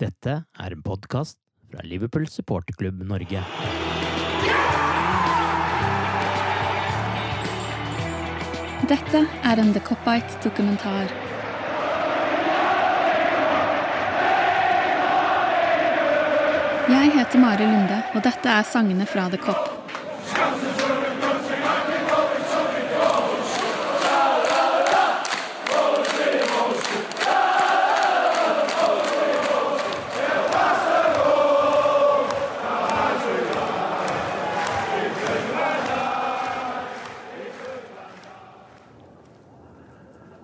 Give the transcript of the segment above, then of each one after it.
Dette er en podkast fra Liverpool supporterklubb Norge. Dette er en The Copite-dokumentar. Jeg heter Mari Lunde, og dette er sangene fra The Cop.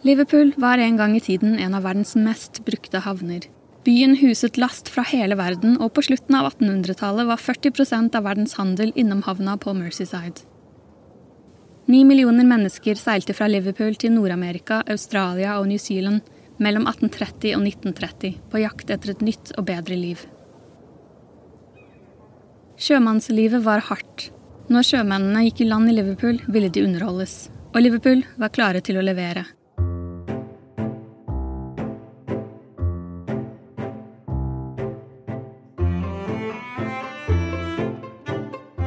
Liverpool var en gang i tiden en av verdens mest brukte havner. Byen huset last fra hele verden, og på slutten av 1800-tallet var 40% av verdens handel innom havna på Merseyside. Ni millioner mennesker seilte fra Liverpool til Nord-Amerika, Australia og New Zealand mellom 1830 og 1930 på jakt etter et nytt og bedre liv. Sjømannslivet var hardt. Når sjømennene gikk i land i Liverpool, ville de underholdes. Og Liverpool var klare til å levere.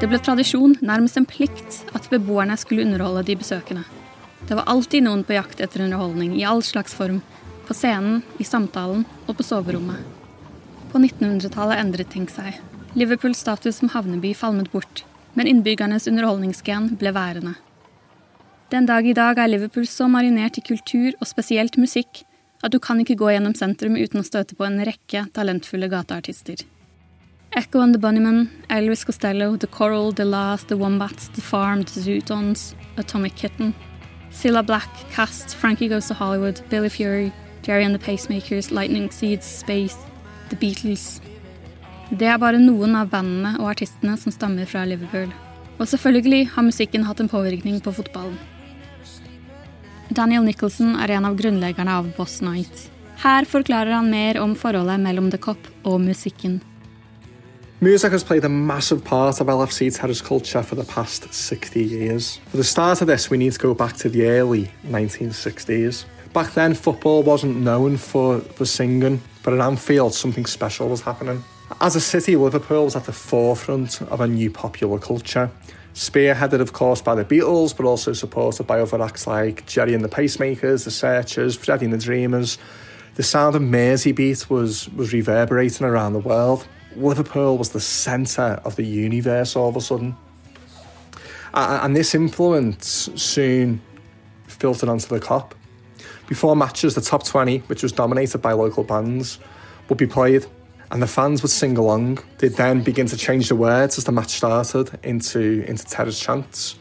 Det ble tradisjon, nærmest en plikt, at beboerne skulle underholde de besøkende. Det var alltid noen på jakt etter underholdning, i all slags form. På scenen, i samtalen og på soverommet. På 1900-tallet endret ting seg. Liverpools status som havneby falmet bort, men innbyggernes underholdningsgen ble værende. Den dag i dag er Liverpool så marinert i kultur, og spesielt musikk, at du kan ikke gå gjennom sentrum uten å støte på en rekke talentfulle gateartister. Echo and the Bunnymen, Elvis Costello, The Coral, The Last, The Wombats, The Farm, The Zootons, Atomic Kitten, Cilla Black, Cast, Frankie Goes to Hollywood, Billy Fury, Jerry and the Pacemakers, Lightning Seeds, Space, The Beatles. Det er bare noen av bandene og artistene som stammer fra Liverpool. Og selvfølgelig har musikken hatt en påvirkning på fotballen. Daniel Nicholson er en av grunnleggerne av Boss Night. Her forklarer han mer om forholdet mellom The Cop og musikken. Music has played a massive part of LFC terrace culture for the past 60 years. For the start of this, we need to go back to the early 1960s. Back then, football wasn't known for, for singing, but at Anfield, something special was happening. As a city, Liverpool was at the forefront of a new popular culture. Spearheaded, of course, by the Beatles, but also supported by other acts like Jerry and the Pacemakers, The Searchers, Freddie and the Dreamers. The sound of Merseybeat was, was reverberating around the world. Liverpool was the centre of the universe all of a sudden. And this influence soon filtered onto the cop. Before matches, the top 20, which was dominated by local bands, would be played, and the fans would sing along. They'd then begin to change the words as the match started into, into terrace chants.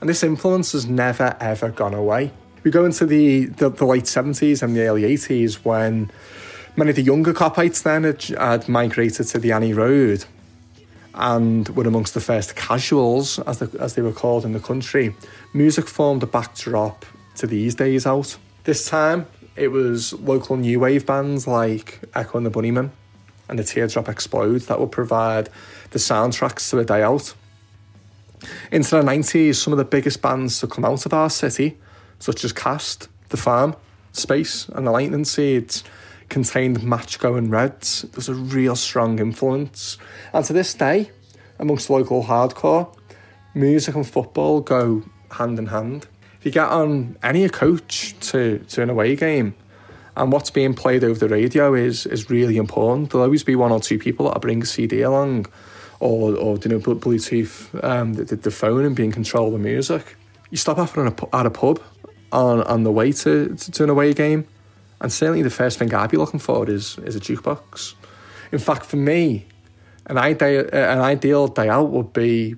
And this influence has never, ever gone away. We go into the, the, the late 70s and the early 80s when Many of the younger Copites then had, had migrated to the Annie Road and were amongst the first casuals, as, the, as they were called in the country. Music formed a backdrop to these days out. This time, it was local new wave bands like Echo and the Bunnymen and the Teardrop Explodes that would provide the soundtracks to a day out. Into the 90s, some of the biggest bands to come out of our city, such as Cast, The Farm, Space, and the Lightning Seeds, contained Matchgo and Reds. There was a real strong influence. And to this day, amongst local hardcore, music and football go hand in hand. If you get on any coach to, to an away game, and what's being played over the radio is is really important. There'll always be one or two people that'll bring a CD along, or or you know Bluetooth um, the, the phone and be in control of the music. You stop off at a, at a pub on on the way to, to, to an away game, and certainly the first thing I'd be looking for is is a jukebox. In fact, for me, an ideal an ideal day out would be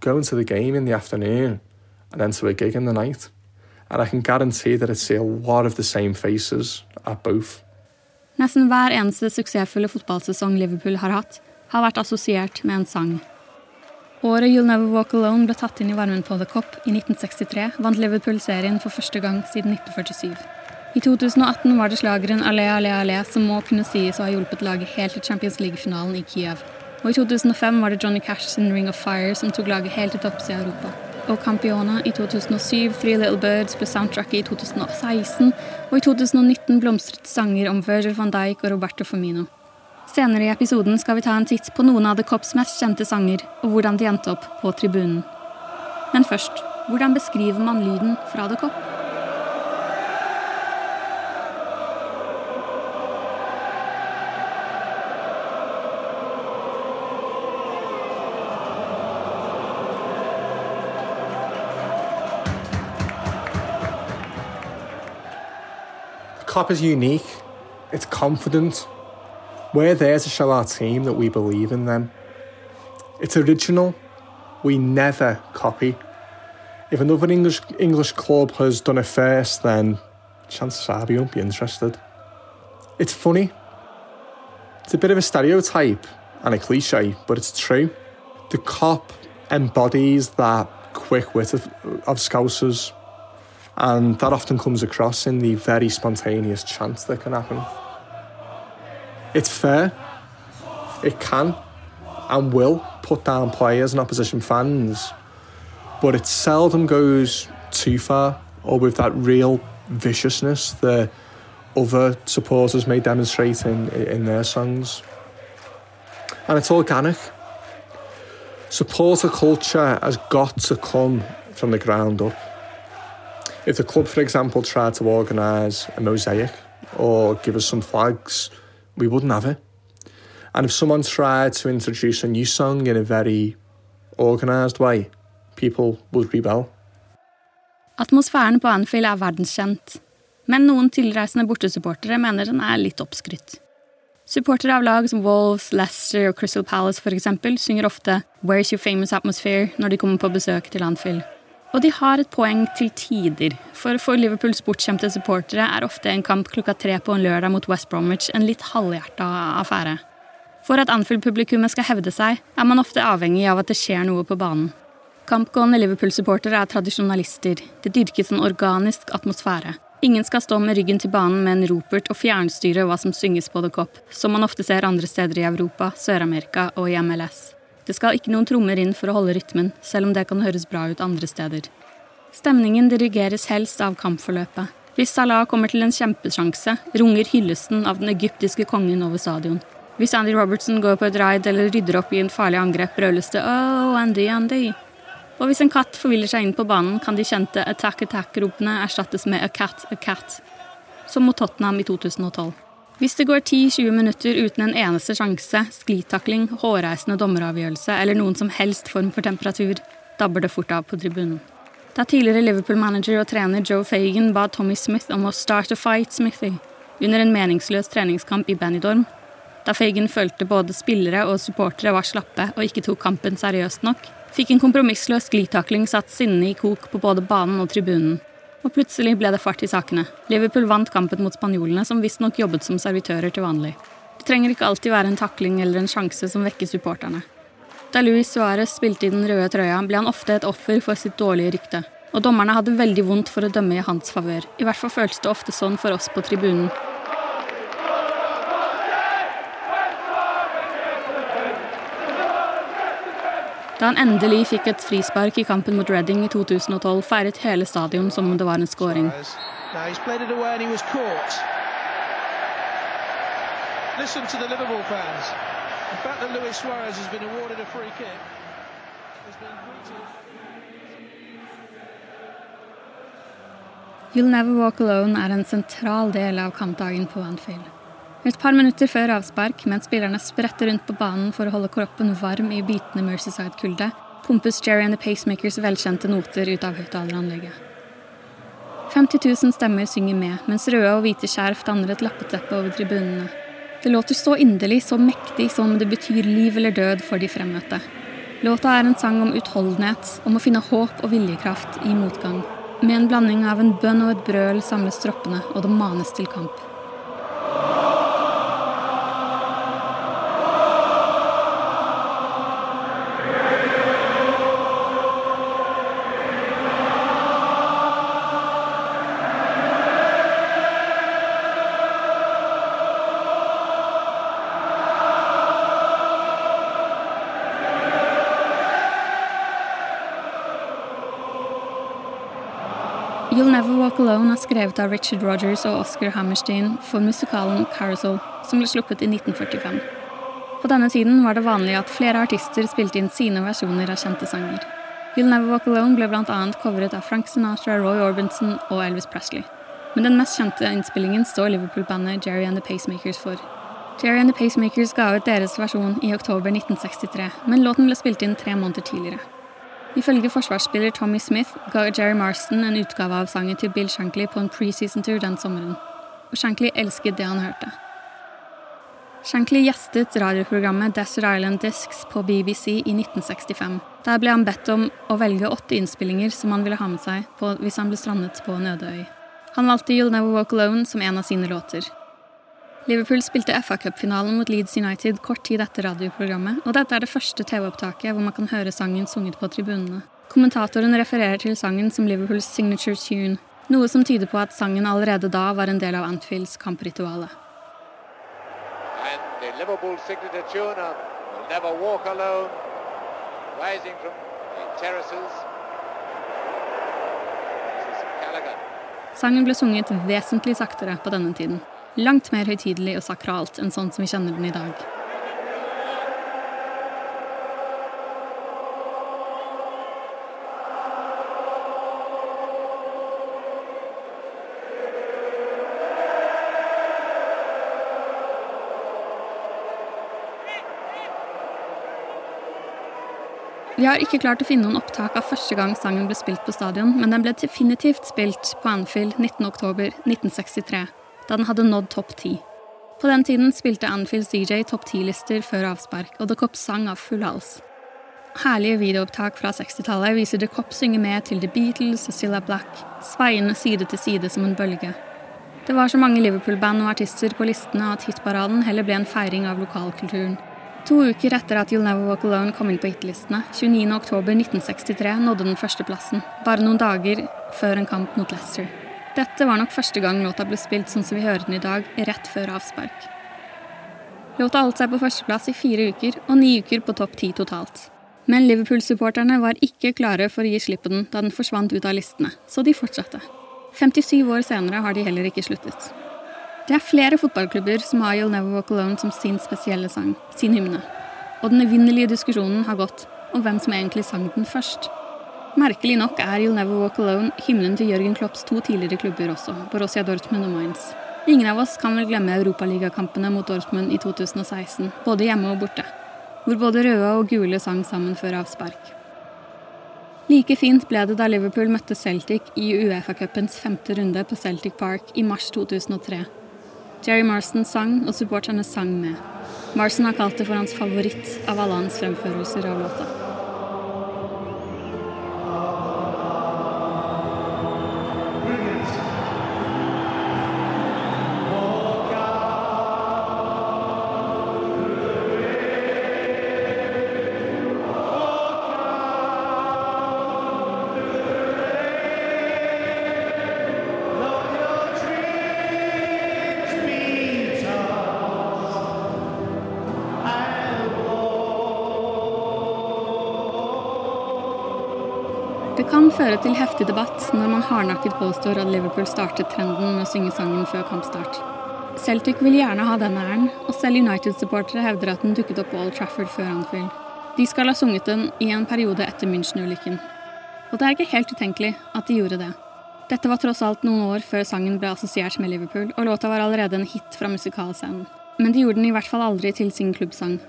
going to the game in the afternoon and then to a gig in the night. And I can guarantee that I'd see a lot of the same faces at both. Nesten hver eneste suksessfulle fotballsesong Liverpool har hatt, har vært assosiert med en sang. Året You'll Never Walk Alone ble tatt inn i varmen på The Cop i 1963, vant Liverpool serien for første gang siden 1947. I 2018 var det slageren Allé, allé, allé som må kunne sies å ha hjulpet laget helt til Champions League-finalen i Kiev. Og i 2005 var det Johnny Cash sin Ring of Fire som tok laget helt til topps i Europa og Campiona i 2007, Three Little Birds ble soundtracket i 2016, og i 2019 blomstret sanger om Virgil van Dijk og Roberto Firmino. Senere i episoden skal vi ta en titt på noen av The Cops mest kjente sanger, og hvordan de endte opp på tribunen. Men først, hvordan beskriver man lyden fra The Cop? Cop is unique, it's confident. We're there to show our team that we believe in them. It's original, we never copy. If another English, English club has done it first, then chances are we won't be interested. It's funny. It's a bit of a stereotype and a cliche, but it's true. The cop embodies that quick wit of, of Scousers, and that often comes across in the very spontaneous chants that can happen. It's fair, it can and will put down players and opposition fans, but it seldom goes too far or with that real viciousness that other supporters may demonstrate in, in their songs. And it's organic. Supporter culture has got to come from the ground up. If the club, for example, tried to organise a mosaic or give us some flags, we wouldn't have it. And if someone tried to introduce a new song in a very organised way, people would rebel. Atmosfæren på Anfield er verdenskjent, men noen tilreisende bortesupportere mener den er litt oppskrytt. Supportere av lag som Wolves, Leicester og Crystal Palace for eksempel, synger ofte Where's your famous atmosphere når de kommer på besøk til Anfield. Og de har et poeng til tider, for for Liverpools bortskjemte supportere er ofte en kamp klokka tre på en lørdag mot West Bromwich en litt halvhjerta affære. For at Anfield-publikummet skal hevde seg, er man ofte avhengig av at det skjer noe på banen. Kampgående Liverpool-supportere er tradisjonalister. Det dyrkes en organisk atmosfære. Ingen skal stå med ryggen til banen med en ropert og fjernstyre hva som synges på The Cop, som man ofte ser andre steder i Europa, Sør-Amerika og i MLS. Det skal ikke noen trommer inn for å holde rytmen, selv om det kan høres bra ut andre steder. Stemningen dirigeres helst av kampforløpet. Hvis Salah kommer til en kjempesjanse, runger hyllesten av den egyptiske kongen over stadion. Hvis Andy Robertson går på et raid eller rydder opp i en farlig angrep, brøles det «Oh, Andy, Andy!» Og hvis en katt forviller seg inn på banen, kan de kjente attack, attack-ropene erstattes med a cat, a cat. Som mot Tottenham i 2012. Hvis det går 10-20 minutter uten en eneste sjanse, sklitakling, hårreisende dommeravgjørelse eller noen som helst form for temperatur, dabber det fort av på tribunen. Da tidligere Liverpool-manager og trener Joe Fagan ba Tommy Smith om å start a fight Smithy under en meningsløs treningskamp i Benidorm, da Fagan følte både spillere og supportere var slappe og ikke tok kampen seriøst nok, fikk en kompromissløs sklitakling satt sinnet i kok på både banen og tribunen og plutselig ble det fart i sakene. Liverpool vant kampen mot spanjolene, som visstnok jobbet som servitører til vanlig. Det trenger ikke alltid være en takling eller en sjanse som vekker supporterne. Da Luis Suárez spilte i den røde trøya, ble han ofte et offer for sitt dårlige rykte. og dommerne hadde veldig vondt for å dømme i hans favør. I hvert fall føltes det ofte sånn for oss på tribunen. Da han endelig fikk et frispark i kampen mot Reading i 2012, feiret hele stadion som om det var en scoring. You'll Never Walk Alone er en sentral del av kampdagen på Anfield. Et par minutter før avspark, mens spillerne spretter rundt på banen for å holde kroppen varm i bitende Mercyside-kulde, pumpes Jerry and the Pacemakers velkjente noter ut av høyttaleranlegget. 50 000 stemmer synger med, mens røde og hvite skjerf danner et lappeteppe over tribunene. Det låter så inderlig, så mektig, som om det betyr liv eller død for de fremmøtte. Låta er en sang om utholdenhet, om å finne håp og viljekraft i motgang. Med en blanding av en bønn og et brøl samles troppene, og det manes til kamp. Alone er skrevet av Richard Rogers og Oscar Hammerstein for musikalen Carousel, som ble sluppet i 1945. På denne tiden var det vanlig at flere artister spilte inn sine versjoner av kjente sanger. You'll Never Walk Alone ble bl.a. covret av Frank Sinatra, Roy Orbison og Elvis Presley. Men den mest kjente innspillingen står Liverpool-bandet Jerry and the Pacemakers for. Jerry and the Pacemakers ga ut deres versjon i oktober 1963, men låten ble spilt inn tre måneder tidligere. Ifølge forsvarsspiller Tommy Smith ga Jerry Marston en utgave av sangen til Bill Shankly på en preseason-tur den sommeren, og Shankly elsket det han hørte. Shankly gjestet radioprogrammet Desert Island Discs på BBC i 1965. Der ble han bedt om å velge åtte innspillinger som han ville ha med seg hvis han ble strandet på en øde øy. Han valgte You'll Never Walk Alone som en av sine låter. Liverpool spilte FA-cupfinalen mot Leeds United kort tid etter radioprogrammet, og dette er det første TV-opptaket hvor man kan høre sangen sunget på tribunene. Kommentatoren refererer til sangen som Liverpools signature tune, noe som tyder på at sangen allerede da var en del av Anfields kamprituale. Sangen ble sunget vesentlig saktere på denne tiden. Langt mer høytidelig og sakralt enn sånn som vi kjenner den i dag. Vi har ikke klart å finne noen opptak av første gang sangen ble spilt på stadion, men den ble definitivt spilt på Anfield 19.10.1963 da den hadde nådd topp ti. På den tiden spilte Anfields DJ topp ti-lister før avspark, og The Cop sang av full hals. Herlige videoopptak fra 60-tallet viser The Cop synge med til The Beatles og Cilla Black, sveiende side til side som en bølge. Det var så mange Liverpool-band og artister på listene at hitparaden heller ble en feiring av lokalkulturen. To uker etter at You'll Never Walk Alone kom inn på hitlistene, 29.10.1963, nådde den førsteplassen, bare noen dager før en kamp mot Leicester. Dette var nok første gang låta ble spilt sånn som vi hører den i dag, rett før avspark. Låta holdt seg på førsteplass i fire uker, og ni uker på topp ti totalt. Men Liverpool-supporterne var ikke klare for å gi slipp på den da den forsvant ut av listene, så de fortsatte. 57 år senere har de heller ikke sluttet. Det er flere fotballklubber som har You'll Never Walk Alone som sin spesielle sang, sin hymne. Og den evinnelige diskusjonen har gått om hvem som egentlig sang den først. Merkelig nok er You'll Never Walk Alone hymnen til Jørgen Klopps to tidligere klubber også, Borussia Dortmund og Mainz. Ingen av oss kan vel glemme europaligakampene mot Dortmund i 2016, både hjemme og borte, hvor både røde og gule sang sammen før avspark. Like fint ble det da Liverpool møtte Celtic i Uefa-cupens femte runde på Celtic Park i mars 2003. Jerry Marston sang, og supporterne sang med. Marston har kalt det for hans favoritt av alle hans fremførelser av låta. Føre til heftig debatt når man hardnakket påstår at Liverpool startet trenden med å synge sangen før kampstart. Celtic vil gjerne ha den æren, og selv United-supportere hevder at den dukket opp på Old Trafford før Anfield. De skal ha sunget den i en periode etter München-ulykken. Og det er ikke helt utenkelig at de gjorde det. Dette var tross alt noen år før sangen ble assosiert med Liverpool, og låta var allerede en hit fra musikalscenen. Men de gjorde den i hvert fall aldri til sin klubbsang.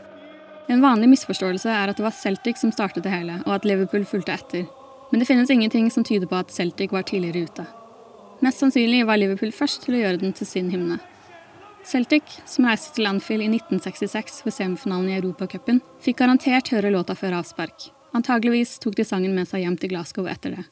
En vanlig misforståelse er at det var Celtic som startet det hele, og at Liverpool fulgte etter. Men det finnes ingenting som tyder på at Celtic var tidligere ute. Mest sannsynlig var Liverpool først til å gjøre den til sin hymne. Celtic, som reiste til Anfield i 1966 ved semifinalen i Europacupen, fikk garantert høre låta før avspark. Antageligvis tok de sangen med seg hjem til Glasgow etter det.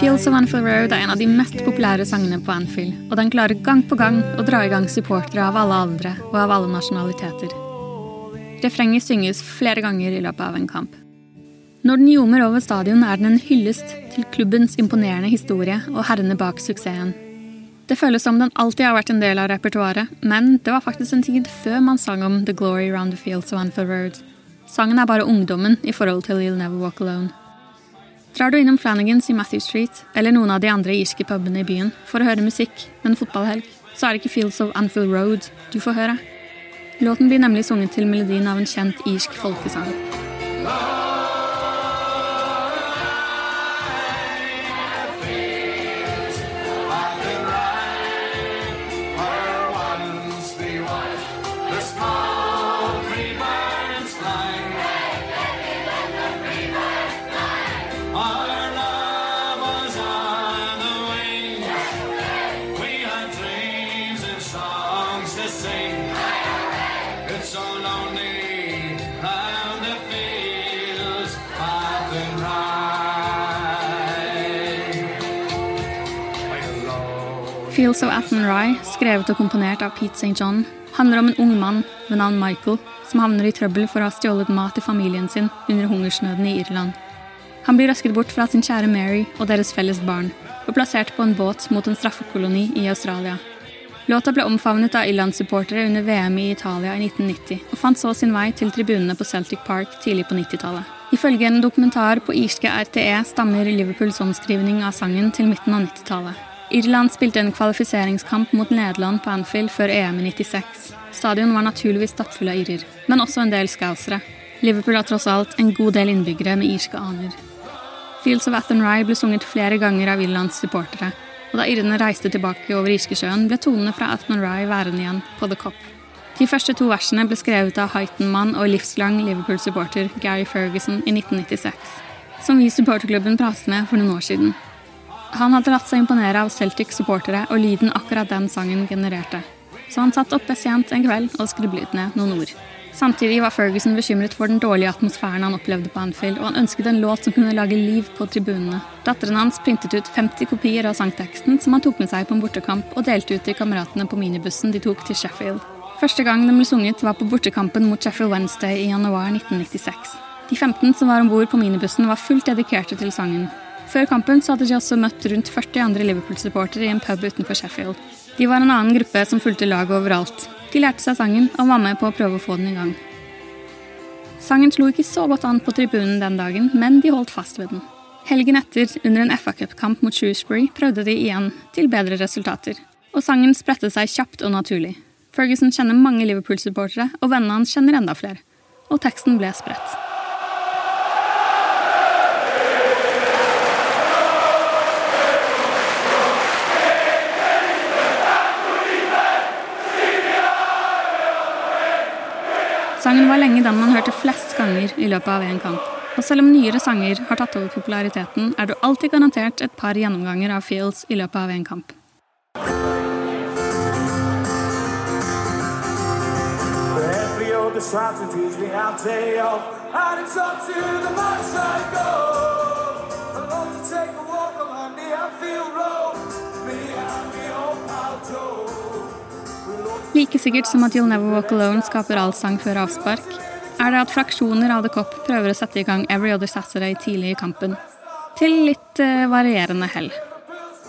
Fields of Anfield Road er en av de mest populære sangene på Anfield, og den klarer gang på gang å dra i gang supportere av alle aldre og av alle nasjonaliteter. Refrenget synges flere ganger i løpet av en kamp. Når den ljomer over stadion, er den en hyllest til klubbens imponerende historie og herrene bak suksessen. Det føles som den alltid har vært en del av repertoaret, men det var faktisk en tid før man sang om The Glory Round the Fields of Anfield Road. Sangen er bare ungdommen i forhold til You'll Never Walk Alone. Drar du innom Flanagans i Matthew Street eller noen av de andre irske pubene i byen for å høre musikk en fotballhelg, så er det ikke Fields of Anfield Road du får høre. Låten blir nemlig sunget til melodien av en kjent irsk folkesang. Fields of Athenry, skrevet og komponert av Pete St. John, handler om en ung mann ved navn Michael som havner i trøbbel for å ha stjålet mat til familien sin under hungersnøden i Irland. Han blir røsket bort fra sin kjære Mary og deres felles barn, og plassert på en båt mot en straffekoloni i Australia. Låta ble omfavnet av Irland-supportere under VM i Italia i 1990, og fant så sin vei til tribunene på Celtic Park tidlig på 90-tallet. Ifølge en dokumentar på irske RTE stammer Liverpools omskrivning av sangen til midten av 90-tallet. Irland spilte en kvalifiseringskamp mot Nederland på Anfield før EM i 96. Stadion var naturligvis stappfull av irer, men også en del scousere. Liverpool har tross alt en god del innbyggere med irske aner. Fields of Athenry ble sunget flere ganger av Irlands supportere, og da irene reiste tilbake over Irskesjøen, ble tonene fra Athenry værende igjen på The Cop. De første to versene ble skrevet av Heighton-mann og livslang Liverpool-supporter Gary Ferguson i 1996, som vi supporterklubben pratet med for noen år siden. Han hadde latt seg imponere av Celtic-supportere og lyden akkurat den sangen genererte. Så han satt oppe sent en kveld og skriblet ned noen ord. Samtidig var Ferguson bekymret for den dårlige atmosfæren han opplevde på Anfield, og han ønsket en låt som kunne lage liv på tribunene. Datteren hans printet ut 50 kopier av sangteksten som han tok med seg på en bortekamp, og delte ut til kameratene på minibussen de tok til Sheffield. Første gang den ble sunget, var på bortekampen mot Sheffield Wednesday i januar 1996. De 15 som var om bord på minibussen, var fullt dedikerte til sangen. Før kampen så hadde de også møtt rundt 40 andre Liverpool-supportere i en pub utenfor Sheffield. De var en annen gruppe som fulgte laget overalt. De lærte seg sangen og var med på å prøve å få den i gang. Sangen slo ikke så godt an på tribunen den dagen, men de holdt fast ved den. Helgen etter, under en FA Cup-kamp mot Shrewsbury, prøvde de igjen, til bedre resultater. Og sangen spredte seg kjapt og naturlig. Ferguson kjenner mange Liverpool-supportere, og vennene hans kjenner enda flere. Og teksten ble spredt. Sangen var lenge den man hørte flest ganger i løpet av en kamp. Og selv om nyere sanger har tatt over populariteten, er du alltid garantert et par gjennomganger av Fields i løpet av en kamp. the strategies we have day off, and it's up to the match I go. Like sikkert som at You'll Never Walk Alone skaper allsang før avspark, er det at fraksjoner av The Cop prøver å sette i gang Every Other Saturday tidlig i kampen. Til litt eh, varierende hell.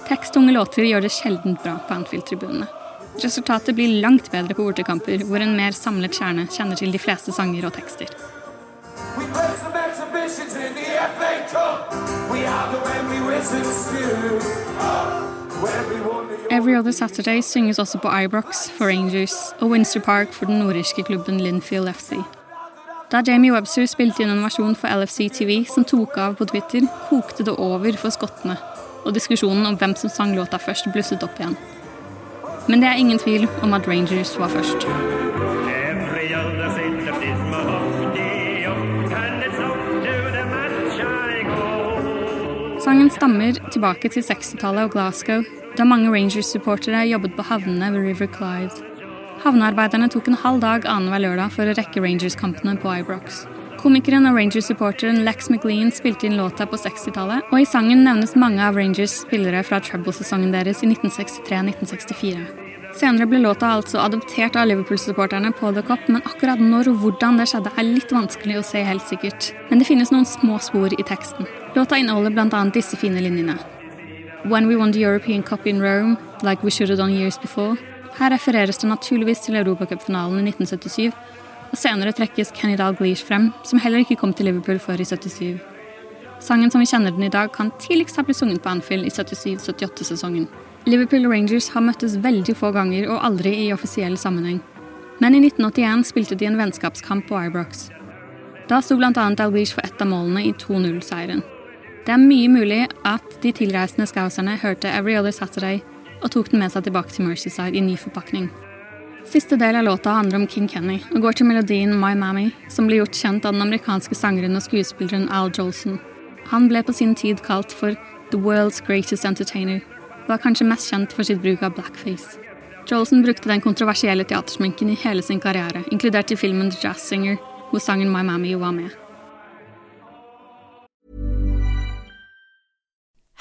Tekstunge låter gjør det sjeldent bra på Anfield-tribunene. Resultatet blir langt bedre på bortekamper, hvor en mer samlet kjerne kjenner til de fleste sanger og tekster. We play some exhibitions in the FA Cup. We are the Wembley Wizards too. When we won the Every Other Saturday synges også på Ibrox for Rangers og Windsor Park for den nordirske klubben Linfield FC. Da Jamie Webster spilte inn en versjon for LFC TV som tok av på Twitter, kokte det over for skottene, og diskusjonen om hvem som sang låta først, blusset opp igjen. Men det er ingen tvil om at Rangers var først. Sangen stammer tilbake til 60-tallet og Glasgow, da mange Rangers-supportere jobbet på havnene ved River Clive. Havnearbeiderne tok en halv dag annenhver lørdag for å rekke Rangers-kampene på Ibrox. Komikeren og Rangers-supporteren Lex McLean spilte inn låta på 60-tallet, og i sangen nevnes mange av Rangers spillere fra Trouble-sesongen deres i 1963-1964. Senere ble låta altså adoptert av Liverpool-supporterne på The Cop, men akkurat når og hvordan det skjedde, er litt vanskelig å se helt sikkert. Men det finnes noen små spor i teksten. Låta inneholder bl.a. disse fine linjene. When we won the European Cup in Rome, like we should have done years before. Her refereres det naturligvis til Europacupfinalen i 1977, og senere trekkes Kenny Dalglish frem, som heller ikke kom til Liverpool før i 77. Sangen som vi kjenner den i dag, kan tidligst ha blitt sunget på Anfield i 77-78-sesongen. Liverpool Rangers har møttes veldig få ganger og aldri i offisiell sammenheng. Men i 1981 spilte de en vennskapskamp på Ibrox. Da sto bl.a. Dalglish for ett av målene i 2-0-seieren. Det er mye mulig at de tilreisende scouserne hørte Every Other Saturday og tok den med seg tilbake til Mercyside i ny forpakning. Siste del av låta handler om King Kenny og går til melodien My Mammy, som ble gjort kjent av den amerikanske sangeren og skuespilleren Al Jolson. Han ble på sin tid kalt for The World's Greatest Entertainer, og er kanskje mest kjent for sitt bruk av blackface. Jolson brukte den kontroversielle teatersminken i hele sin karriere, inkludert i filmen The Jazz Singer, hvor sangen My Mammy var med.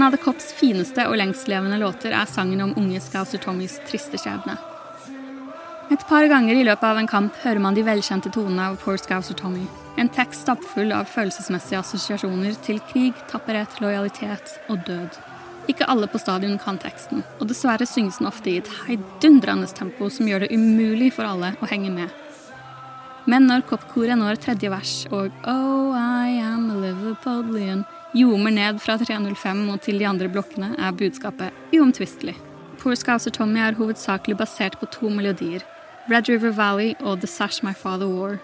En av The Cops fineste og lengstlevende låter er sangen om unge Scouser Tommys triste skjebne. Et par ganger i løpet av en kamp hører man de velkjente tonene av Poor Scouser Tommy. En tekst stappfull av følelsesmessige assosiasjoner til krig, tapperhet, lojalitet og død. Ikke alle på stadion kan teksten, og dessverre synges den ofte i et heidundrende tempo som gjør det umulig for alle å henge med. Men når koppkoret når tredje vers og Oh, I am a Liverpudlian ljomer ned fra 305 og til de andre blokkene, er budskapet uomtvistelig. Poor Scouser Tommy er hovedsakelig basert på to melodier, Red River Valley og The Sash My Father War.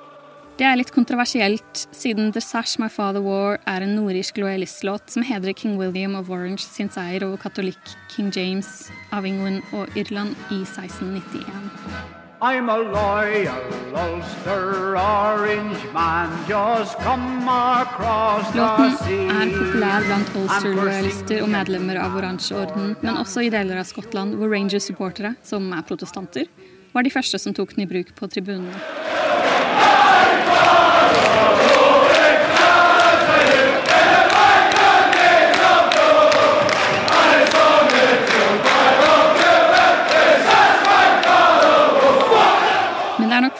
Det er litt kontroversielt, siden The Sash My Father War er en nordirsk lojalistlåt som hedrer king William of Orange sin seier over katolikk King James av England og Irland i 1691. I'm a loyal Ulster orange man, just come across the Låten er populær blant Ulster-lojalister og medlemmer av Oransjeorden, men også i deler av Skottland hvor Rangers-supportere, som er protestanter, var de første som tok den i bruk på tribunene.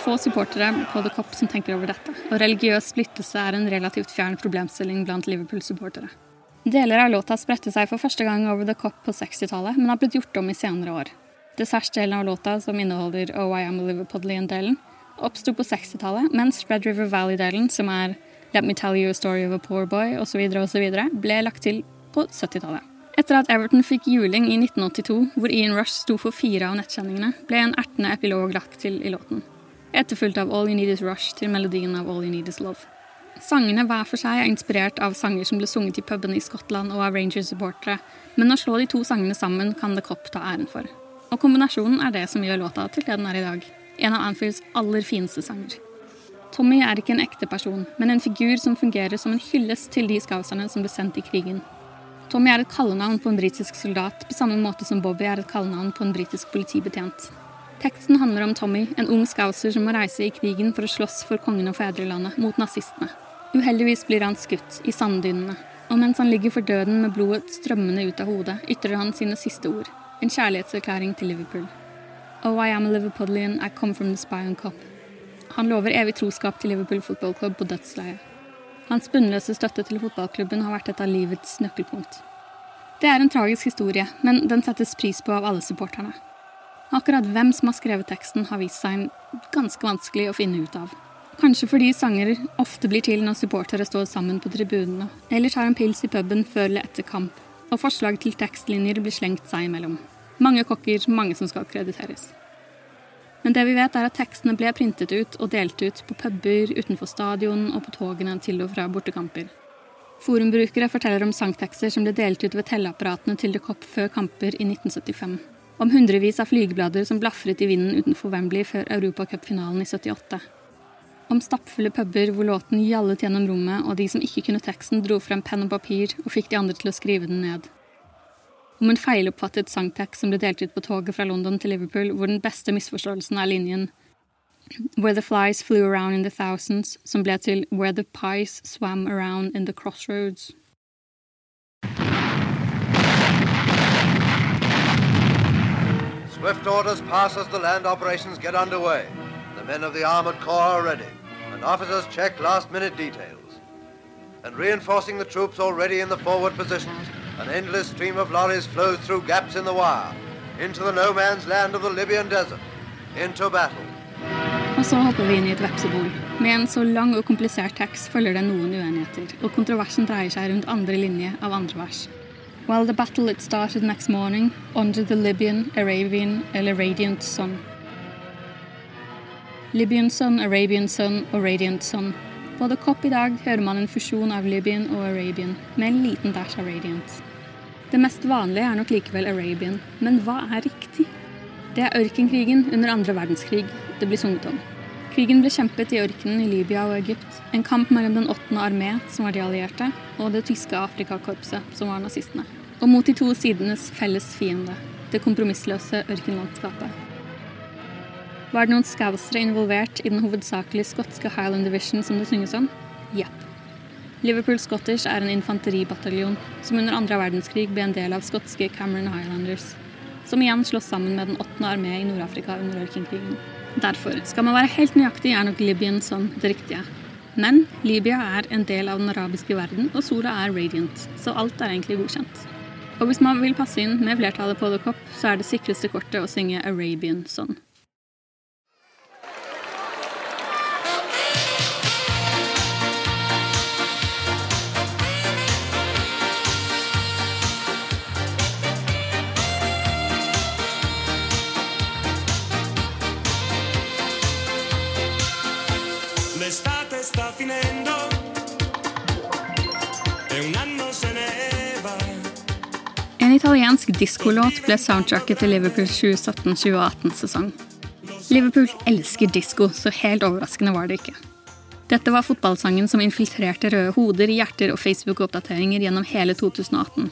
Få supportere på The Cop som tenker over dette, og religiøs splittelse er en relativt fjern problemstilling blant Liverpool-supportere. Deler av låta spredte seg for første gang over The Cop på 60-tallet, men har blitt gjort om i senere år. Dessertdelen av låta, som inneholder Oh I Am a Liverpudlian-delen, oppsto på 60-tallet, mens Red River Valley-delen, som er Let Me Tell You a Story of a Poor Boy osv., osv., ble lagt til på 70-tallet. Etter at Everton fikk juling i 1982, hvor Ian Rush sto for fire av nettkjenningene, ble en ertende epilog lagt til i låten. Etterfulgt av All You Need Is Rush til melodien av All You Need Is Love. Sangene hver for seg er inspirert av sanger som ble sunget i pubene i Skottland og av Rangers-supportere, men å slå de to sangene sammen kan The Cop ta æren for. Og kombinasjonen er det som gjør låta til det den er i dag. En av Anfields aller fineste sanger. Tommy er ikke en ekte person, men en figur som fungerer som en hyllest til de skauserne som ble sendt i krigen. Tommy er et kallenavn på en britisk soldat, på samme måte som Bobby er et kallenavn på en britisk politibetjent. Teksten handler om Tommy, en ung scouser som må reise i krigen for å slåss for kongen og fedrelandet mot nazistene. Uheldigvis blir han skutt i sanddynene, og mens han ligger for døden med blodet strømmende ut av hodet, ytrer han sine siste ord. En kjærlighetserklæring til Liverpool. Oh, I am a Liverpoolian, I come from the Spion Cup. Han lover evig troskap til Liverpool Football Club på dødsleiet. Hans bunnløse støtte til fotballklubben har vært et av livets nøkkelpunkt. Det er en tragisk historie, men den settes pris på av alle supporterne. Akkurat hvem som har skrevet teksten, har vist seg ganske vanskelig å finne ut av. Kanskje fordi sanger ofte blir til når supportere står sammen på tribunene, eller tar en pils i puben før eller etter kamp, og forslag til tekstlinjer blir slengt seg imellom. Mange kokker, mange som skal krediteres. Men det vi vet er at tekstene ble printet ut og delt ut på puber, utenfor stadion og på togene til og fra bortekamper. Forumbrukere forteller om sangtekster som ble delt ut ved telleapparatene til The Cop før kamper i 1975. Om hundrevis av flygeblader som blafret i vinden utenfor Wembley før Europacupfinalen i 78. Om stappfulle puber hvor låten gjallet gjennom rommet, og de som ikke kunne teksten, dro frem penn og papir og fikk de andre til å skrive den ned. Om en feiloppfattet sangtekst som ble delt ut på toget fra London til Liverpool, hvor den beste misforståelsen er linjen Where the Flies Flew Around in the Thousands, som ble til Where the Pies Swam Around in the Crossroads. Swift orders pass as the land operations get underway. The men of the Armored Corps are ready, and officers check last minute details. And reinforcing the troops already in the forward positions, an endless stream of lorries flows through gaps in the wire, into the no man's land of the Libyan desert, into battle. Og så hopper vi inn i et vepsebol. Med en så lang og komplisert tekst følger det noen uenigheter, og kontroversen dreier seg rundt andre linje av andre vers. While the battle had started next morning, under the Libyan, Arabian and radiant sun. Libyan sun, Arabian sun og radiant sun. The Cop i dag hører man en fusjon av Libyan og Arabian, med en liten dash av radiant. Det mest vanlige er nok likevel Arabian, men hva er riktig? Det er ørkenkrigen under andre verdenskrig det blir sunget om. Krigen ble kjempet i ørkenen i Libya og Egypt. En kamp mellom den åttende armé, som var de allierte, og det tyske Afrikakorpset, som var nazistene. Og mot de to sidenes felles fiende, det kompromissløse ørkenlandskapet. Var det noen scousere involvert i den hovedsakelig skotske Highland Division som det synges om? Jepp. Liverpool Scottish er en infanteribataljon som under andre verdenskrig ble en del av skotske Cameron Highlanders, som igjen slåss sammen med den åttende armé i Nord-Afrika under ørkenkrigen. Derfor, skal man være helt nøyaktig, er nok Libyen som det riktige. Men Libya er en del av den arabiske verden, og sola er radiant, så alt er egentlig godkjent. Og hvis man vil passe inn med flertallet på The Cop, så er det sikreste kortet å synge Arabian Sun. L'estate sta finendo italiensk diskolåt ble soundtracket til Liverpools 2017-2018-sesong. Liverpool elsker disko, så helt overraskende var det ikke. Dette var fotballsangen som infiltrerte røde hoder, hjerter og Facebook-oppdateringer gjennom hele 2018.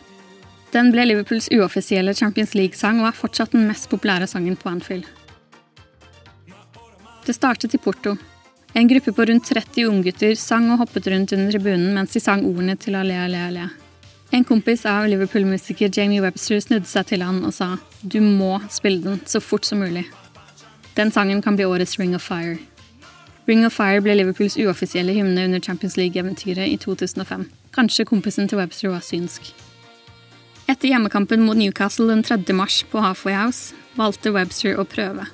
Den ble Liverpools uoffisielle Champions League-sang og er fortsatt den mest populære sangen på Anfield. Det startet i Porto. En gruppe på rundt 30 unggutter sang og hoppet rundt under tribunen mens de sang ordene til Ale, ale, ale. En kompis av Liverpool-musiker Jamie Webster snudde seg til han og sa du må spille den så fort som mulig. Den sangen kan bli årets Ring of Fire. Ring of Fire ble Liverpools uoffisielle hymne under Champions League-eventyret i 2005. Kanskje kompisen til Webster var synsk. Etter hjemmekampen mot Newcastle den 3. mars på Halfway House valgte Webster å prøve.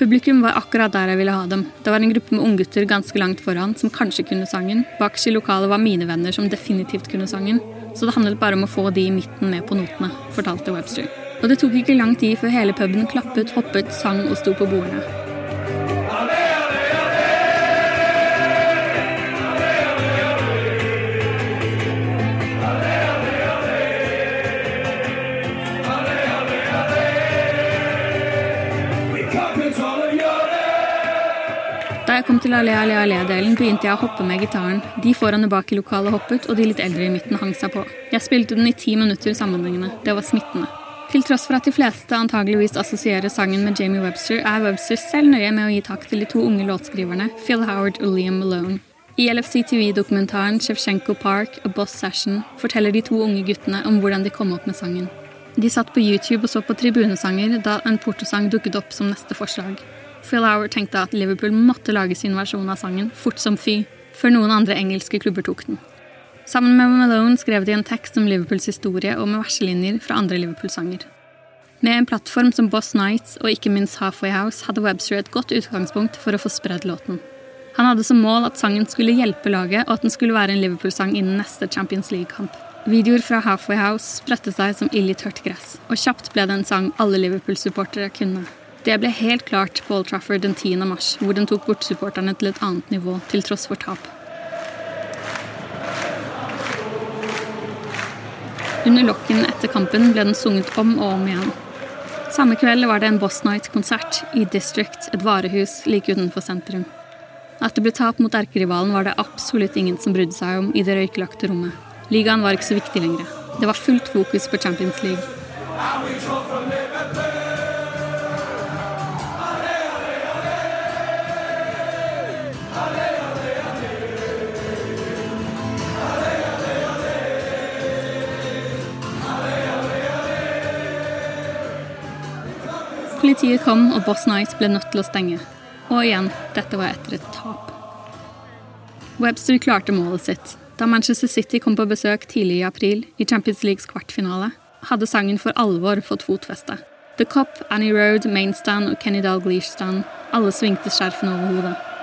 Publikum var akkurat der jeg ville ha dem. Det var en gruppe med unggutter ganske langt foran som kanskje kunne sangen. Bakerst i lokalet var mine venner som definitivt kunne sangen. Så det handlet bare om å få de i midten med på notene, fortalte Webster. Og det tok ikke lang tid før hele puben klappet, hoppet, sang og sto på bordene. Jeg kom til Ale Ale Ale-delen, begynte jeg å hoppe med gitaren. De foran og bak i lokalet hoppet, og de litt eldre i midten hang seg på. Jeg spilte den i ti minutter sammenhengende. Det var smittende. Til tross for at de fleste antageligvis assosierer sangen med Jamie Webster, er Webster selv nøye med å gi takk til de to unge låtskriverne, Phil Howard og Liam Malone. I LFC TV-dokumentaren Shevchenko Park A Boss Session forteller de to unge guttene om hvordan de kom opp med sangen. De satt på YouTube og så på tribunesanger da en portosang dukket opp som neste forslag. Phil Hour tenkte at Liverpool måtte lage sin versjon av sangen fort som fy, før noen andre engelske klubber tok den. Sammen med Malone skrev de en tekst om Liverpools historie og med verselinjer fra andre Liverpool-sanger. Med en plattform som Boss Nights og ikke minst Halfway House hadde Webster et godt utgangspunkt for å få spredd låten. Han hadde som mål at sangen skulle hjelpe laget, og at den skulle være en Liverpool-sang innen neste Champions League-kamp. Videoer fra Halfway House spredte seg som ild i tørt gress, og kjapt ble det en sang alle Liverpool-supportere kunne. Det ble helt klart på Old Trafford den 10. mars, hvor den tok bortsupporterne til et annet nivå, til tross for tap. Under lokken etter kampen ble den sunget om og om igjen. Samme kveld var det en Boss Night-konsert i District, et varehus like utenfor sentrum. At det ble tap mot erkerivalen var det absolutt ingen som brydde seg om i det røykelagte rommet. Ligaen var ikke så viktig lenger. Det var fullt fokus på Champions League. Politiet kom, og Boss Night ble nødt til å stenge. Og igjen, dette var etter et tap. Webster klarte målet sitt. Da Manchester City kom på besøk tidlig i april, i Champions Leagues kvartfinale, hadde sangen for alvor fått fotfeste. The Cop, Annie Road, Mainstand og Kenny Dalglish Stand, alle svingte skjerfene over hodet.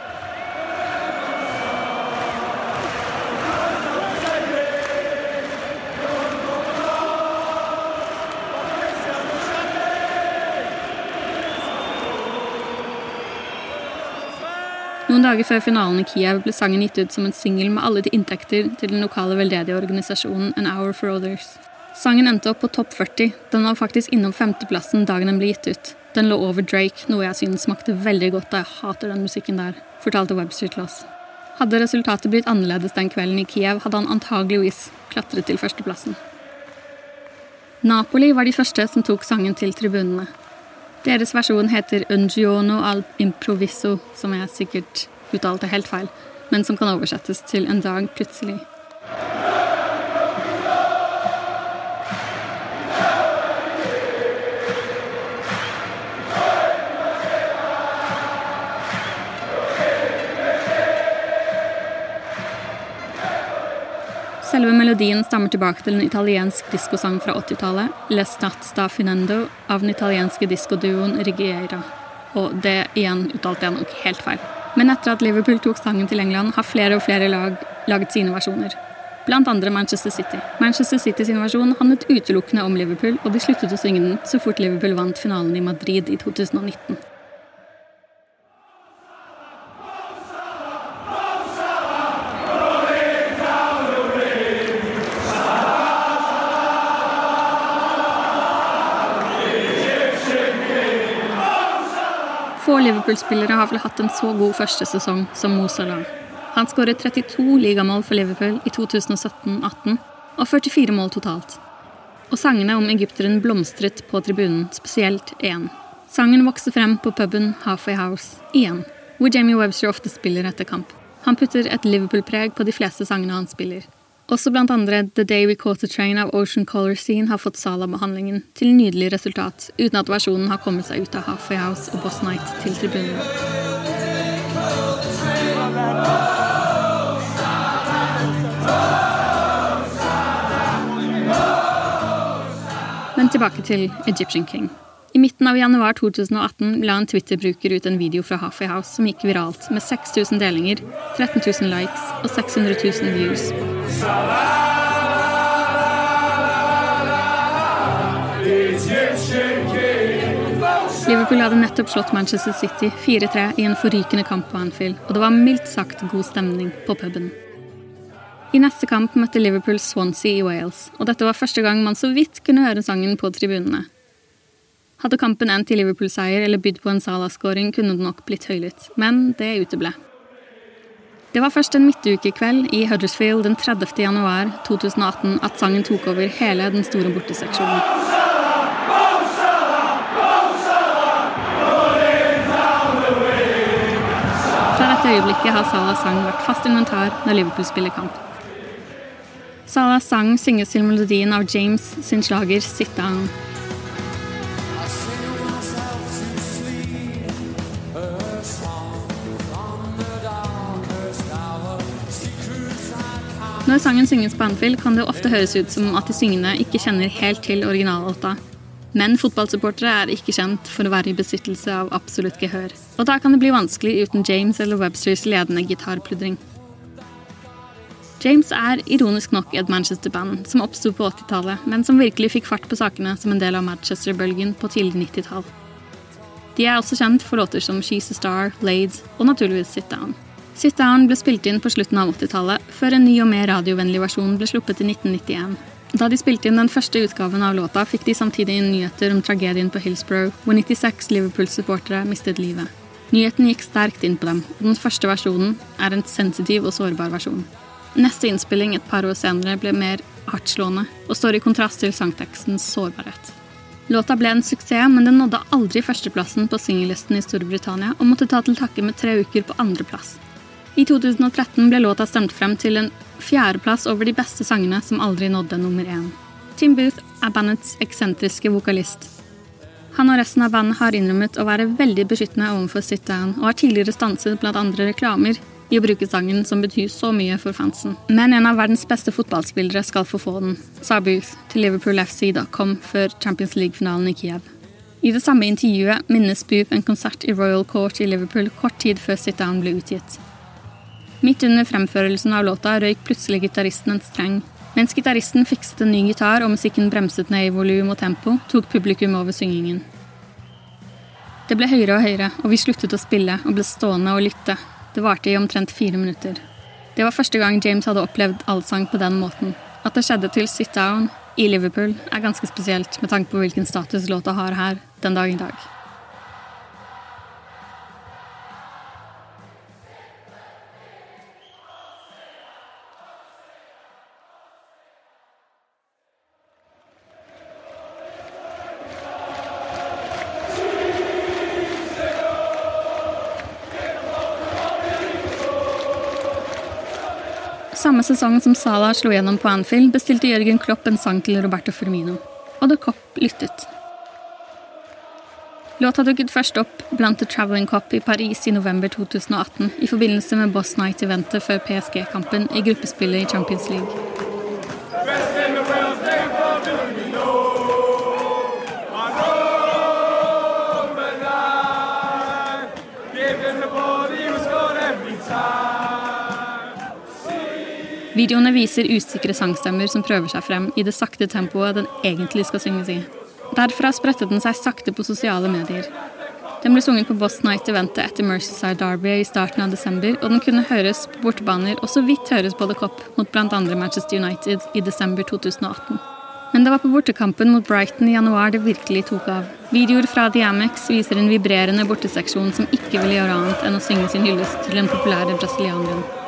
Noen dager før finalen i Kiev ble sangen gitt ut som en singel med alle til inntekter til den lokale veldedige organisasjonen An Hour for Others. Sangen endte opp på topp 40. Den var faktisk innom femteplassen dagen den ble gitt ut. Den lå over Drake, noe jeg synes smakte veldig godt da jeg hater den musikken der, fortalte Webster til oss. Hadde resultatet blitt annerledes den kvelden i Kiev, hadde han antageligvis klatret til førsteplassen. Napoli var de første som tok sangen til tribunene. Deres versjon heter Ungiono al improviso, som jeg sikkert uttalte helt feil, men som kan oversettes til En dag plutselig. Selve melodien stammer tilbake til en italiensk diskosang fra 80-tallet, Le Stazza sta finendo, av den italienske diskoduoen Rigiera. Og det igjen uttalte jeg nok helt feil. Men etter at Liverpool tok sangen til England, har flere og flere lag laget sine versjoner. Blant andre Manchester City. Manchester City sin versjon handlet utelukkende om Liverpool, og de sluttet å synge den så fort Liverpool vant finalen i Madrid i 2019. Liverpool-spillere har vel hatt en så god første sesong som Mo Salah. Han skåret 32 ligamål for Liverpool i 2017-18 og 44 mål totalt. Og sangene om egypteren blomstret på tribunen, spesielt én. Sangen vokste frem på puben Halfway House igjen, hvor Jamie Webster ofte spiller etter kamp. Han putter et Liverpool-preg på de fleste sangene han spiller. Også blant andre The Day We Caught the Train av Ocean Color Scene har fått Sala-behandlingen til nydelig resultat, uten at versjonen har kommet seg ut av Halfway House og Boss Night til tribunene. Men tilbake til Egyptian King. I midten av januar 2018 la en Twitter-bruker ut en video fra Halfway House som gikk viralt, med 6000 delinger, 13 000 likes og 600 000 views. Liverpool hadde nettopp slått Manchester City 4-3 i en forrykende kamp på Anfield, og det var mildt sagt god stemning på puben. I neste kamp møtte Liverpool Swansea i Wales, og dette var første gang man så vidt kunne høre sangen på tribunene. Hadde kampen endt i Liverpool-seier eller bydd på en Salah-skåring, kunne det nok blitt høylytt, men det uteble. Det var først en midtukekveld i Huddersfield den 30. januar 2018 at sangen tok over hele den store borteseksjonen. Fra dette øyeblikket har Salas sang vært fast inventar når Liverpool spiller kamp. Salas sang synges til melodien av James sin slager Sit Down. Når sangen synges på Anfield, kan det ofte høres ut som at de syngende ikke kjenner helt til originallåta. Men fotballsupportere er ikke kjent for å være i besittelse av absolutt gehør. Og da kan det bli vanskelig uten James eller Websters ledende gitarpludring. James er ironisk nok et Manchester-band som oppsto på 80-tallet, men som virkelig fikk fart på sakene som en del av Manchester-bølgen på tidlig 90-tall. De er også kjent for låter som She's a Star, Blades og naturligvis Sit Down. Sit Down ble spilt inn på slutten av 80-tallet, før en ny og mer radiovennlig versjon ble sluppet i 1991. Da de spilte inn den første utgaven av låta, fikk de samtidig inn nyheter om tragedien på Hillsborough, hvor 96 Liverpool-supportere mistet livet. Nyheten gikk sterkt inn på dem, og den første versjonen er en sensitiv og sårbar versjon. Neste innspilling et par år senere ble mer hardtslående, og står i kontrast til sangtekstens sårbarhet. Låta ble en suksess, men den nådde aldri førsteplassen på singellisten i Storbritannia, og måtte ta til takke med tre uker på andreplass. I 2013 ble låta stemt frem til en fjerdeplass over de beste sangene som aldri nådde nummer én. Tim Booth er bandets eksentriske vokalist. Han og resten av bandet har innrømmet å være veldig beskyttende overfor Sit Down, og har tidligere stanset blant andre reklamer i å bruke sangen som betyr så mye for fansen. Men en av verdens beste fotballspillere skal få få den, sa Booth til liverpoolfc.com før Champions League-finalen i Kiev. I det samme intervjuet minnes Booth en konsert i Royal Court i Liverpool kort tid før Sit Down ble utgitt. Midt under fremførelsen av låta røyk plutselig gitaristen en streng. Mens gitaristen fikset en ny gitar og musikken bremset ned i volum og tempo, tok publikum over syngingen. Det ble høyere og høyere, og vi sluttet å spille og ble stående og lytte. Det varte i omtrent fire minutter. Det var første gang James hadde opplevd allsang på den måten. At det skjedde til Sit Down i Liverpool, er ganske spesielt med tanke på hvilken status låta har her den dag i dag. Samme sesong som Salah slo gjennom på Anfield, bestilte Jørgen Klopp en sang til Roberto Firmino. Og The Cop lyttet. Låta dukket først opp blant The Travelling Cop i Paris i november 2018 i forbindelse med Boss Night-eventet før PSG-kampen i gruppespillet i Champions League. Videoene viser usikre sangstemmer som prøver seg frem i det sakte tempoet den egentlig skal synges i. Derfra spredte den seg sakte på sosiale medier. Den ble sunget på Boss Night-eventet etter Mercyside Derby i starten av desember, og den kunne høres på bortebaner og så vidt høres på The Cop mot bl.a. Manchester United i desember 2018. Men det var på bortekampen mot Brighton i januar det virkelig tok av. Videoer fra The Amex viser en vibrerende borteseksjon som ikke ville gjøre annet enn å synge sin hyllest til den populære brasilianeren.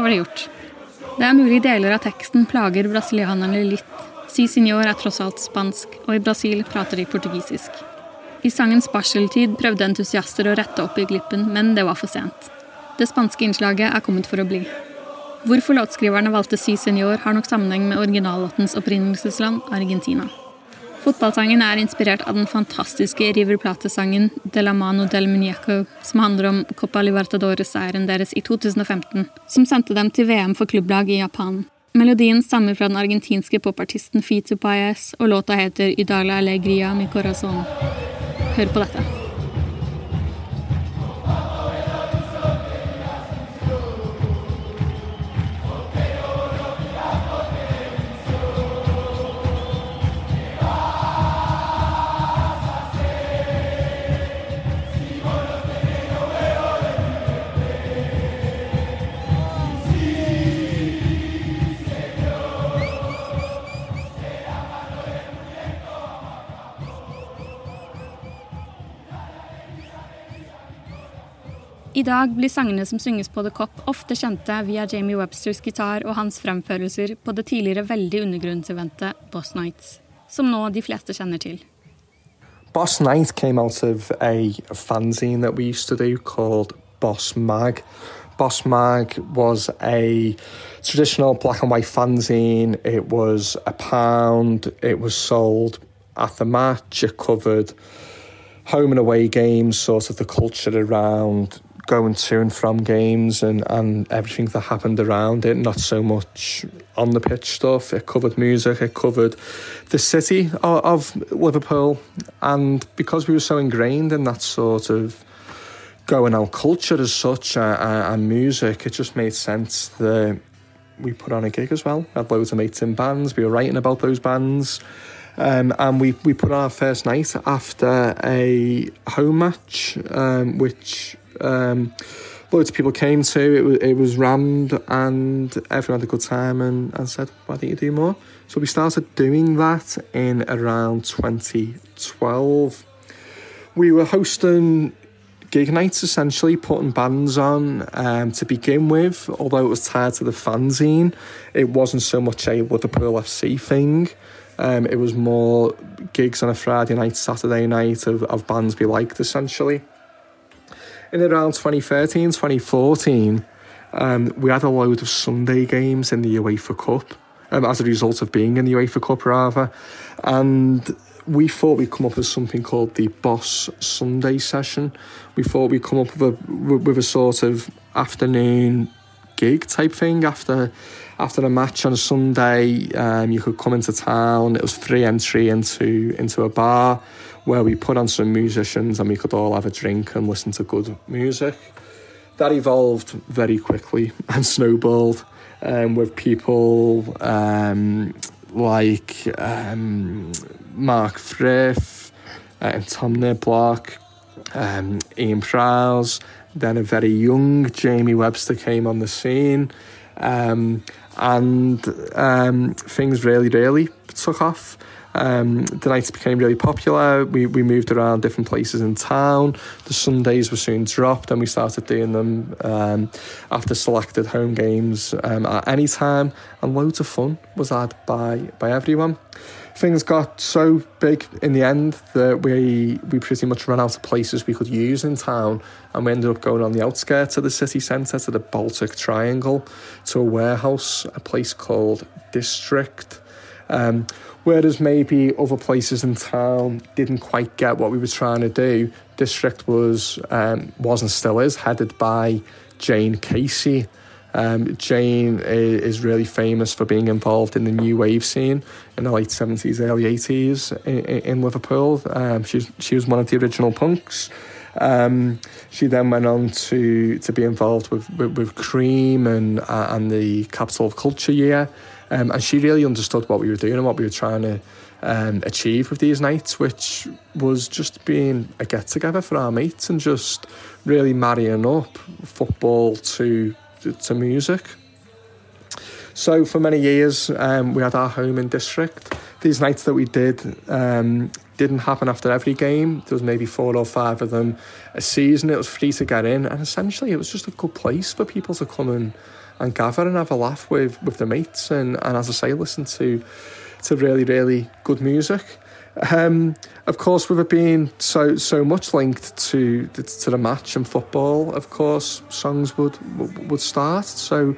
Da det gjort. Det er mulig deler av teksten plager brasilianerne litt. Si signor er tross alt spansk, og i Brasil prater de portugisisk. I sangens barseltid prøvde entusiaster å rette opp i glippen, men det var for sent. Det spanske innslaget er kommet for å bli. Hvorfor låtskriverne valgte Si Senor, har nok sammenheng med originallåtens opprinnelsesland, Argentina. Fotballsangen er inspirert av den fantastiske River Plate-sangen De la mano del muñeco, som handler om Copa Libertadores-seieren deres i 2015, som sendte dem til VM for klubblag i Japan. Melodien stammer fra den argentinske popartisten Fito Paez, og låta heter Idala Alegria mi corazón. Hør på dette. I dag blir sangene som synges på The Cop, ofte kjente via Jamie Websters gitar og hans fremførelser på det tidligere veldig undergrunnseventet Boss Nights, som nå de fleste kjenner til. Boss Night came out of a fanzine that we used to do called Boss Mag. Boss Mag was a traditional black and white fanzine. It was a pound. It was sold at the match. It covered home and away games, sort of the culture around going to and from games and, and everything that happened around it, not so much on the pitch stuff. It covered music, it covered the city of, of Liverpool. And because we were so ingrained in that sort of going out culture as such uh, and music, it just made sense that we put on a gig as well. We had loads of mates in bands, we were writing about those bands. Um, and we, we put on our first night after a home match, um, which um, loads of people came to. It was, it was rammed, and everyone had a good time and, and said, Why don't you do more? So we started doing that in around 2012. We were hosting gig nights essentially, putting bands on um, to begin with, although it was tied to the fanzine. It wasn't so much a Liverpool FC thing. Um, it was more gigs on a Friday night, Saturday night of, of bands we liked essentially. in around 2013, 2014, um, we had a load of Sunday games in the UEFA Cup um, as a result of being in the UEFA Cup, rather. And we thought we'd come up with something called the Boss Sunday session. We thought we'd come up with a, with a sort of afternoon gig type thing after after a match on a Sunday. Um, you could come into town. It was free entry into into a bar where we put on some musicians and we could all have a drink and listen to good music. That evolved very quickly and snowballed um, with people um, like um, Mark Frith, uh, Tom Niblock, um, Ian Prowse. Then a very young Jamie Webster came on the scene, um, and um, things really, really took off. Um, the nights became really popular. We, we moved around different places in town. The Sundays were soon dropped, and we started doing them um, after selected home games um, at any time. And loads of fun was had by by everyone. Things got so big in the end that we we pretty much ran out of places we could use in town, and we ended up going on the outskirts of the city centre to the Baltic Triangle, to a warehouse, a place called District. Um, whereas maybe other places in town didn't quite get what we were trying to do. District was um, was and still is headed by Jane Casey. Um, Jane is really famous for being involved in the new wave scene in the late 70s, early 80s in, in Liverpool. Um, she, she was one of the original punks. Um, she then went on to to be involved with with, with Cream and uh, and the Capital of Culture year, um, and she really understood what we were doing and what we were trying to um, achieve with these nights, which was just being a get together for our mates and just really marrying up football to to music. So for many years, um, we had our home in district. These nights that we did um, didn't happen after every game. There was maybe four or five of them a season. It was free to get in, and essentially, it was just a good place for people to come and, and gather and have a laugh with with the mates, and, and as I say, listen to to really really good music. Um, of course, with it being so so much linked to to the match and football, of course, songs would would start. So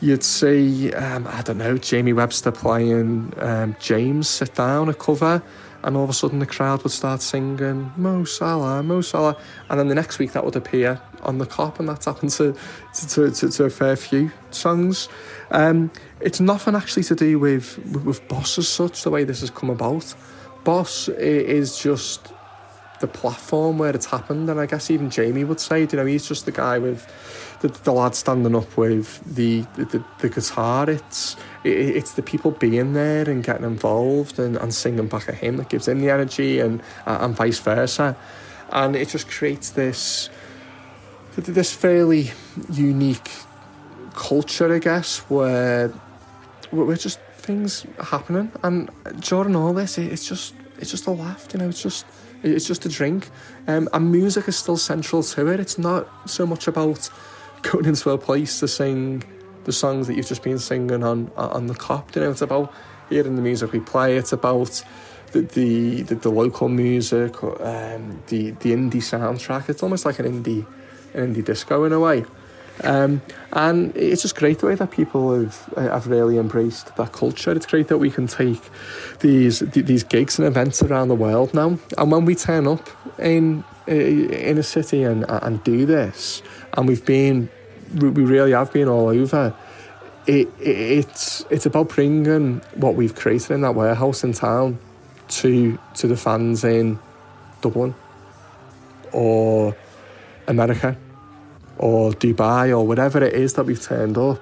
you'd see, um, I don't know, Jamie Webster playing um, James sit down a cover, and all of a sudden the crowd would start singing Mo Salah, Mo Salah, and then the next week that would appear on the cop, and that's happened to to, to, to a fair few songs. Um, it's nothing actually to do with, with with Boss as such, the way this has come about. Boss is just the platform where it's happened, and I guess even Jamie would say, you know, he's just the guy with the, the lad standing up with the the, the guitar. It's it, it's the people being there and getting involved and, and singing back at him that gives him the energy, and uh, and vice versa, and it just creates this this fairly unique culture, I guess, where we're just things happening, and during all this, it's just it's just a laugh. You know, it's just it's just a drink, um, and music is still central to it. It's not so much about going into a place to sing the songs that you've just been singing on on the cop. You know, it's about hearing the music we play. It's about the the, the, the local music, um, the the indie soundtrack. It's almost like an indie an indie disco in a way. Um, and it's just great the way that people have have really embraced that culture. It's great that we can take these these gigs and events around the world now, and when we turn up in in a city and and do this, and we've been we really have been all over. It, it, it's it's about bringing what we've created in that warehouse in town to to the fans in Dublin or America or Dubai or whatever it is that we've turned up,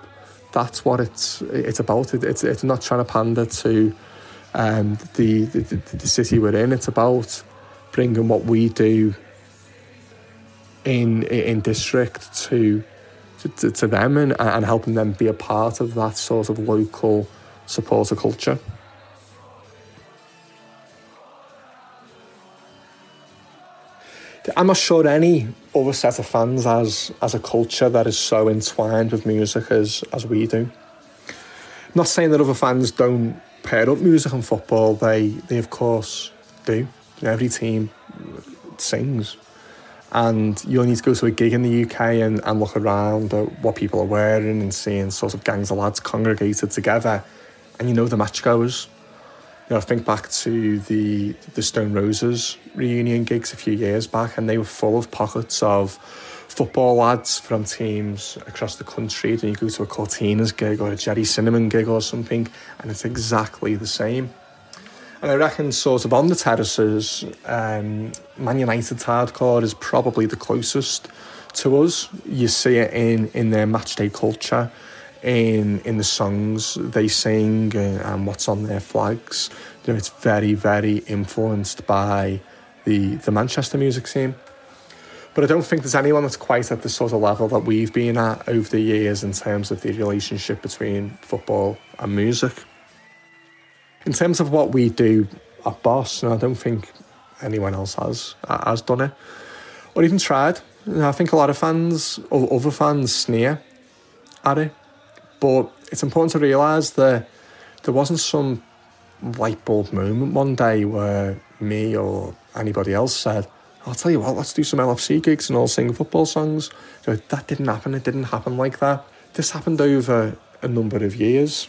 that's what it's it's about. It, it's it's not trying to pander to um, the, the the city we're in. It's about bringing what we do in in district to to, to them and, and helping them be a part of that sort of local supporter culture. I'm not sure any other set of fans as as a culture that is so entwined with music as as we do. I'm not saying that other fans don't pair up music and football. They they of course do. Every team sings, And you only need to go to a gig in the UK and, and look around at what people are wearing and seeing sort of gangs of lads congregated together. And you know the match goers. You know, I think back to the the Stone Roses reunion gigs a few years back, and they were full of pockets of football lads from teams across the country. Then you go to a Cortinas gig or a Jerry Cinnamon gig or something, and it's exactly the same. And I reckon, sort of on the terraces, um, Man United's hardcore is probably the closest to us. You see it in, in their matchday culture, in in the songs they sing uh, and what's on their flags. You know, it's very, very influenced by the the Manchester music scene. But I don't think there's anyone that's quite at the sort of level that we've been at over the years in terms of the relationship between football and music. In terms of what we do at Boss, and I don't think anyone else has has done it or even tried. I think a lot of fans, other fans, sneer at it. But it's important to realise that there wasn't some light bulb moment one day where me or anybody else said, I'll tell you what, let's do some LFC gigs and all sing football songs. Know, that didn't happen. It didn't happen like that. This happened over a number of years.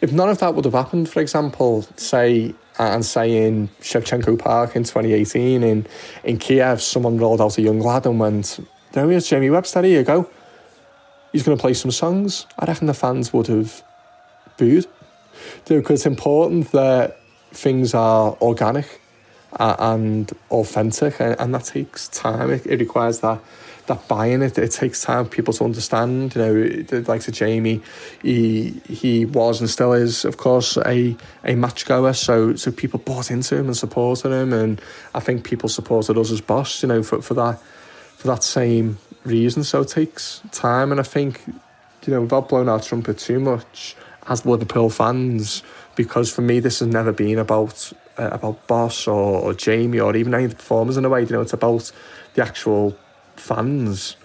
If none of that would have happened, for example, say, uh, and say in Shevchenko Park in 2018 in, in Kiev, someone rolled out a young lad and went, There he is, Jamie Webster, here you go. He's going to play some songs. I reckon the fans would have booed. Because it's important that things are organic and authentic, and, that takes time. It, requires that that buying it. It takes time for people to understand. You know, like to Jamie, he he was and still is, of course, a a match goer. So so people bought into him and supported him, and I think people supported us as boss. You know, for for that for that same reason. So it takes time, and I think you know, without blowing our trumpet too much, as Liverpool fans, because for me this has never been about uh, about Boss or, or Jamie or even any of the performers in a way. You know, it's about the actual fans.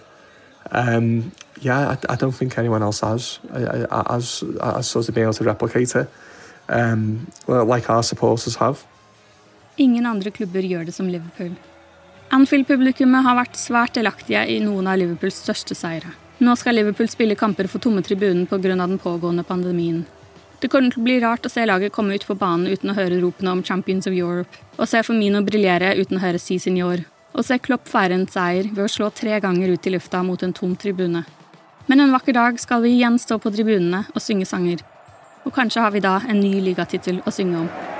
Um, yeah, I, I don't think anyone else has has has sort of been able to replicate it, um, like our supporters have. Ingen andre klubber gjør det som Liverpool. Anfield-publikummet har vært svært delaktige i noen av Liverpools største seire. Nå skal Liverpool spille kamper for tomme tribunen pga. den pågående pandemien. Det kommer til å bli rart å se laget komme ut på banen uten å høre ropene om Champions of Europe, og se Firmino briljere uten å høre Si Senior, og se Klopp feire en seier ved å slå tre ganger ut i lufta mot en tom tribune. Men en vakker dag skal vi igjen stå på tribunene og synge sanger. Og kanskje har vi da en ny ligatittel å synge om.